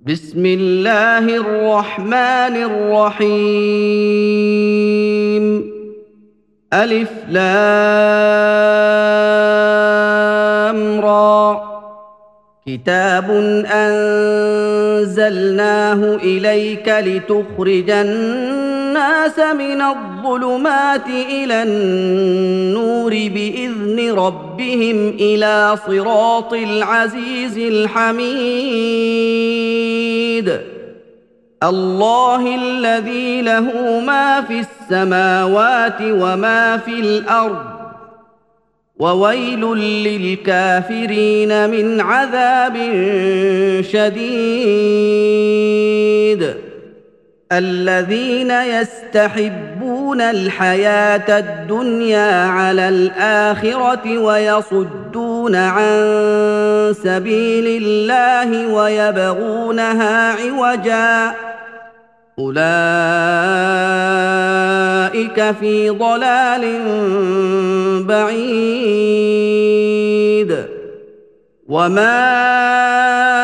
بسم الله الرحمن الرحيم ألف لام را كتاب أنزلناه إليك لتخرج الناس من الظلمات إلى النور بإذن ربهم إلى صراط العزيز الحميد. الله الذي له ما في السماوات وما في الأرض. وويل للكافرين من عذاب شديد. الذين يستحبون الحياة الدنيا على الآخرة ويصدون عن سبيل الله ويبغونها عوجا. أولئك في ضلال بعيد. وما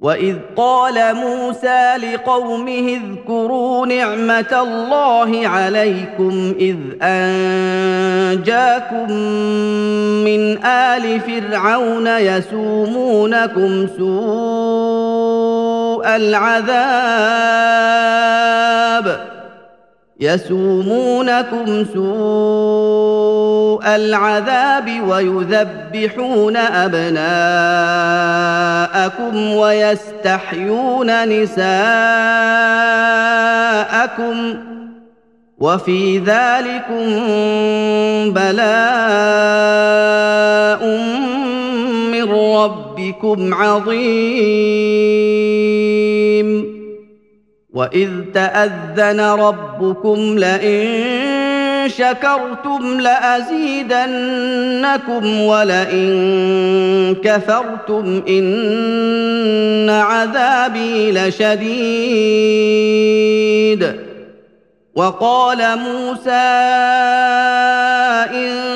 واذ قال موسى لقومه اذكروا نعمه الله عليكم اذ انجاكم من ال فرعون يسومونكم سوء العذاب يسومونكم سوء العذاب ويذبحون أبناءكم ويستحيون نساءكم وفي ذلكم بلاء من ربكم عظيم. وإذ تأذن ربكم لئن شكرتم لأزيدنكم ولئن كفرتم إن عذابي لشديد. وقال موسى إن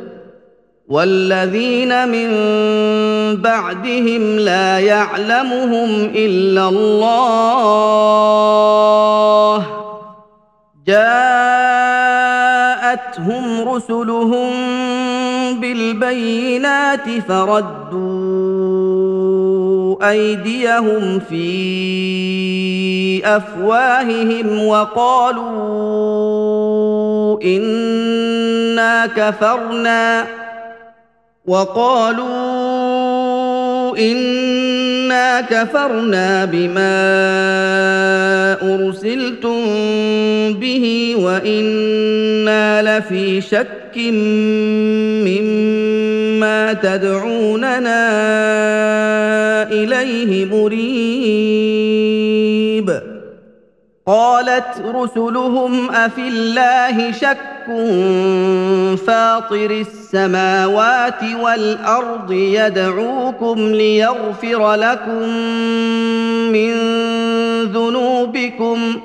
والذين من بعدهم لا يعلمهم إلا الله. جاءتهم رسلهم بالبينات فردوا أيديهم في أفواههم وقالوا إنا كفرنا. وقالوا إنا كفرنا بما أرسلتم به وإنا لفي شك مما تدعوننا إليه مريب. قالت رسلهم أفي الله شك فاطر السماوات والأرض يدعوكم ليغفر لكم من ذنوبكم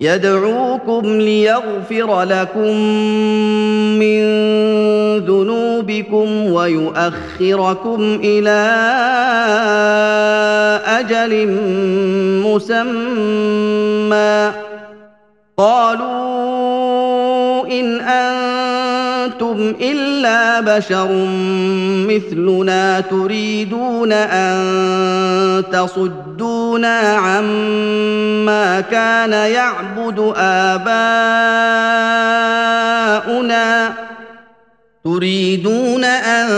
يدعوكم ليغفر لكم من ذنوبكم ويؤخركم إلى أجل مسمى. قالوا إن أنتم إلا بشر مثلنا تريدون أن تصدونا عما كان يعبد آباؤنا تريدون أن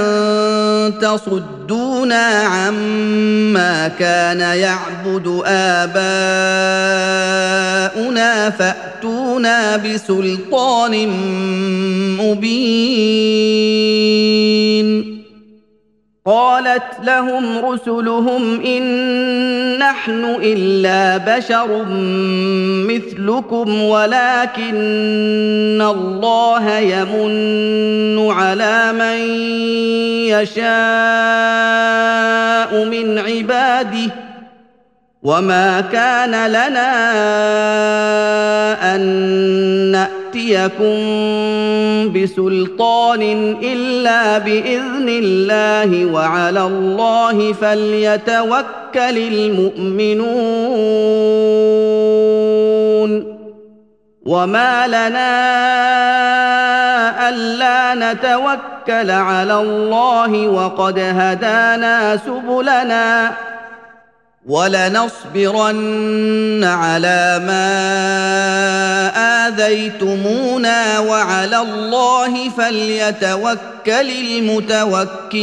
تصدونا عما كان يعبد آباؤنا فأتونا بسلطان مبين. قالت لهم رسلهم إن نحن إلا بشر مثلكم ولكن الله يمن على من يشاء من عباده. وما كان لنا ان ناتيكم بسلطان الا باذن الله وعلى الله فليتوكل المؤمنون وما لنا الا نتوكل على الله وقد هدانا سبلنا ولنصبرن على ما آذيتمونا وعلى الله فليتوكل المتوكلون.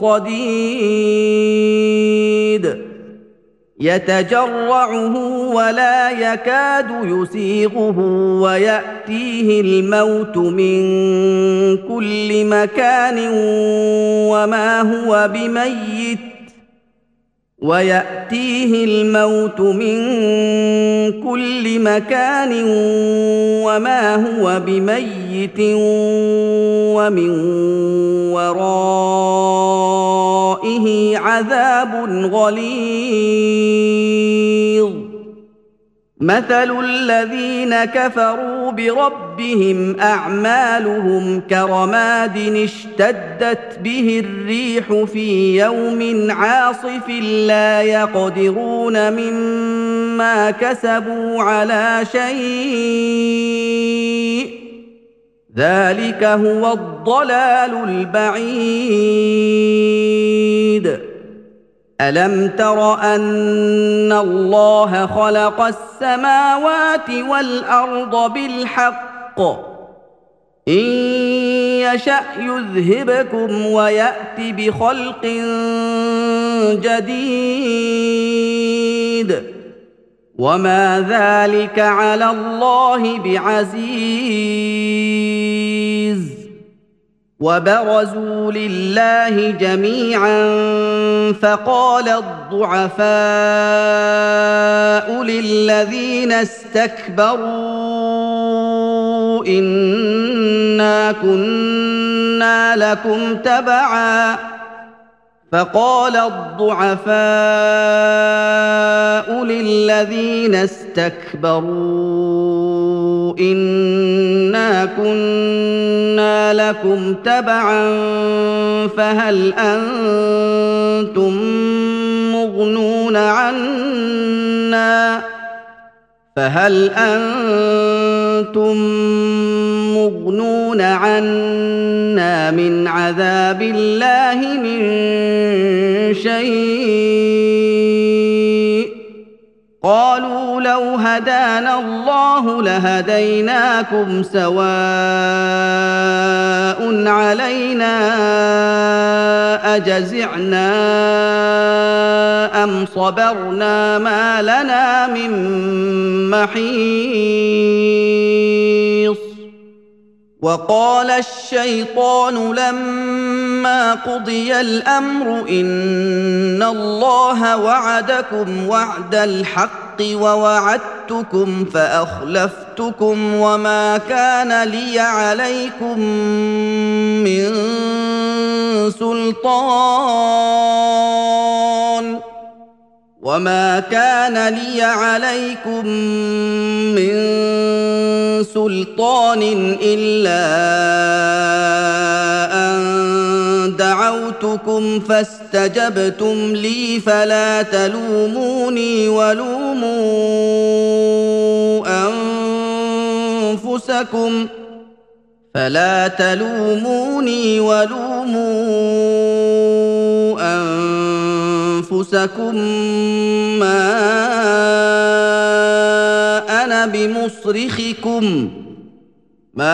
صديد يتجرعه ولا يكاد يسيغه ويأتيه الموت من كل مكان وما هو بميت. ويأتيه الموت من كل مكان وما هو بميت. ومن ورائه عذاب غليظ. مثل الذين كفروا بربهم أعمالهم كرماد اشتدت به الريح في يوم عاصف لا يقدرون مما كسبوا على شيء. ذلك هو الضلال البعيد. ألم تر أن الله خلق السماوات والأرض بالحق؟ إن يشأ يذهبكم ويأت بخلق جديد. وما ذلك على الله بعزيز. وبرزوا لله جميعا فقال الضعفاء للذين استكبروا إنا كنا لكم تبعا فقال الضعفاء للذين استكبروا انا كنا لكم تبعا فهل أنتم مغنون عنا فهل أنتم مغنون عنا من عذاب الله من شيء لو هدانا الله لهديناكم سواء علينا أجزعنا أم صبرنا ما لنا من محيص وقال الشيطان لما قضي الأمر إن الله وعدكم وعد الحق ووعدتكم فأخلفتكم وما كان لي عليكم من سلطان وما كان لي عليكم من سلطان الا ان دعوتكم فاستجبتم لي فلا تلوموني ولوموا انفسكم فلا تلوموني ولوموا أنفسكم ما أنا بمصرخكم. ما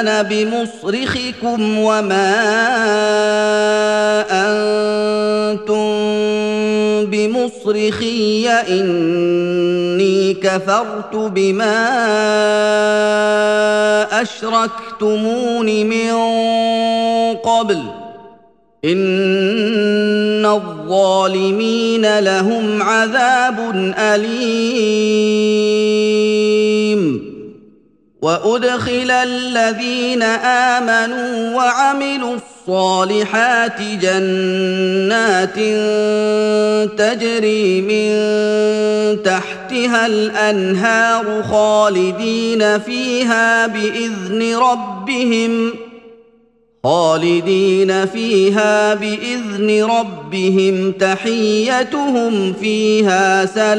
أنا بمصرخكم وما أنتم بمصرخي. إني كفرت بما أشركتمون من قبل. ان الظالمين لهم عذاب اليم. وادخل الذين امنوا وعملوا الصالحات جنات تجري من تحتها الانهار خالدين فيها باذن ربهم خالدين فيها بإذن ربهم تحيتهم فيها سلام.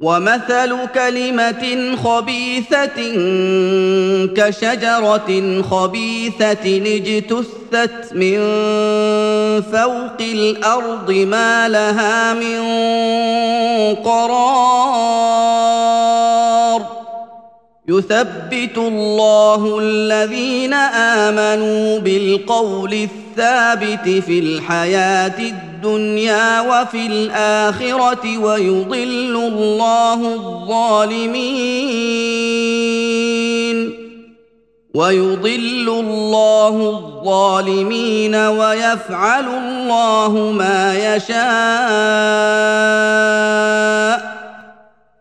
ومثل كلمة خبيثة كشجرة خبيثة اجتثت من فوق الأرض ما لها من قرار. يثبت الله الذين آمنوا بالقول الثابت في الحياة الدنيا وفي الآخرة ويضل الله الظالمين ويضل الله الظالمين ويفعل الله ما يشاء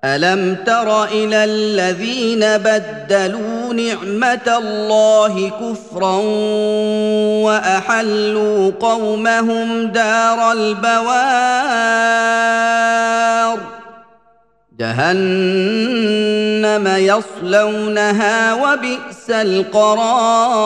الم تر إلى الذين بدلوا نعمه الله كفرا واحلوا قومهم دار البوار جهنم يصلونها وبئس القرار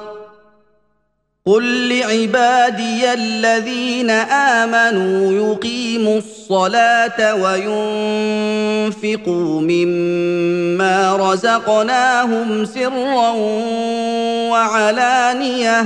قل لعبادي الذين امنوا يقيموا الصلاه وينفقوا مما رزقناهم سرا وعلانيه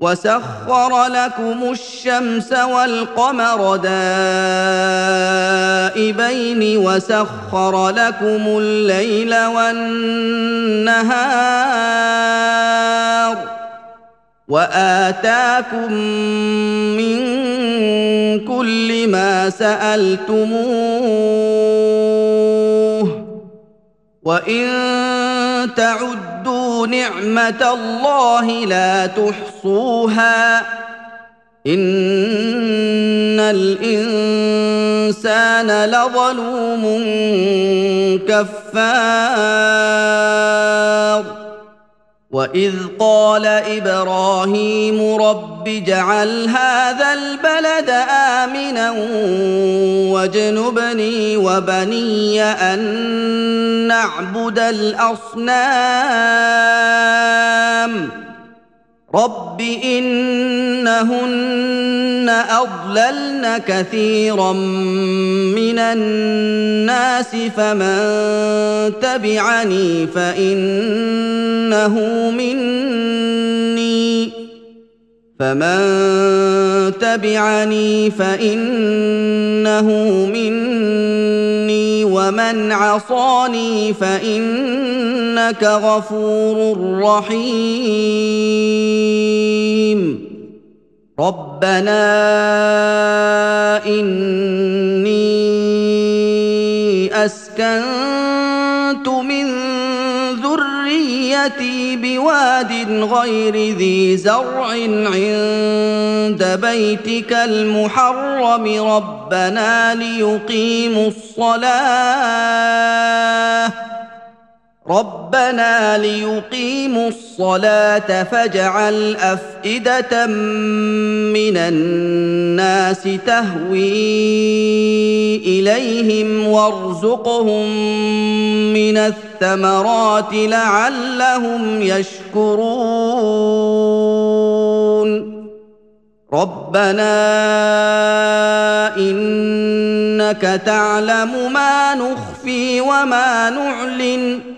وسخر لكم الشمس والقمر دائبين وسخر لكم الليل والنهار وآتاكم من كل ما سألتموه وإن تعدوا نعمة الله لا تحصوها. إن الإنسان لظلوم كفار. واذ قال إبراهيم رب اجعل هذا البلد امنا واجنبني وبني ان نعبد الاصنام رب انهن اضللن كثيرا من الناس فمن تبعني فانه مني فمن تبعني فانه مني ومن عصاني فإنك غفور رحيم. ربنا إني أسكنت من ذريتي بواد غير ذي زرع عند بيتك المحرم ربنا ليقيموا الصلاة. ربنا ليقيموا الصلاه فاجعل افئده من الناس تهوي اليهم وارزقهم من الثمرات لعلهم يشكرون ربنا انك تعلم ما نخفي وما نعلن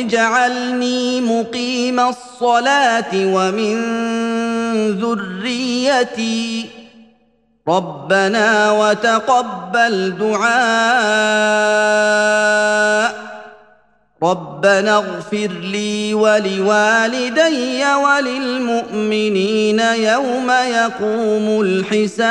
اجعلني مقيم الصلاة ومن ذريتي. ربنا وتقبل دعاء. ربنا اغفر لي ولوالدي وللمؤمنين يوم يقوم الحساب.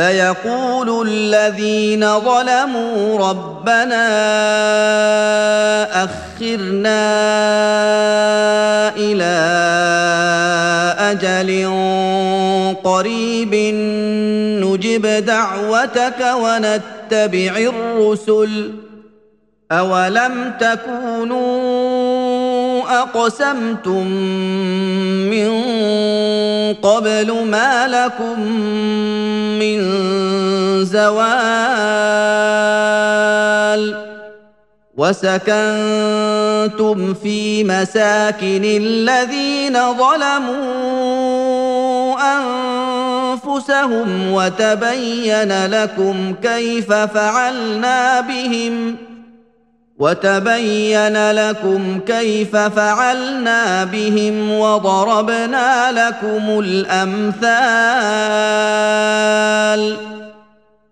فيقول الذين ظلموا ربنا أخرنا إلى أجل قريب نجب دعوتك ونتبع الرسل. أولم تكونوا أقسمتم من قبل ما لكم من زوال وسكنتم في مساكن الذين ظلموا أنفسهم وتبين لكم كيف فعلنا بهم ۖ وتبين لكم كيف فعلنا بهم وضربنا لكم الأمثال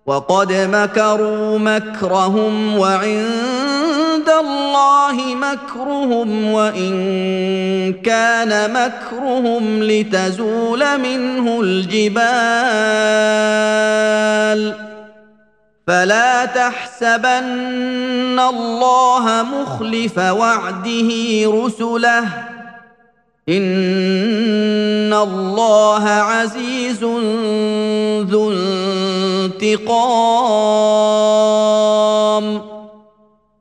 وقد مكروا مكرهم وعند الله مكرهم وإن كان مكرهم لتزول منه الجبال فلا تحسبن الله مخلف وعده رسله. إن الله عزيز ذو انتقام.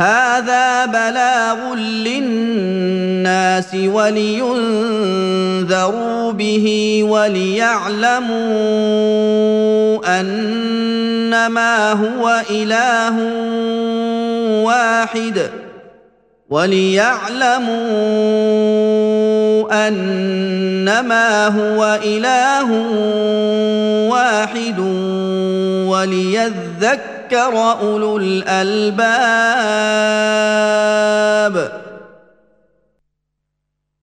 هذا بلاغ للناس ولينذروا به وليعلموا أنما هو إله واحد وليعلموا أنما هو إله واحد وليذكر أولو الألباب.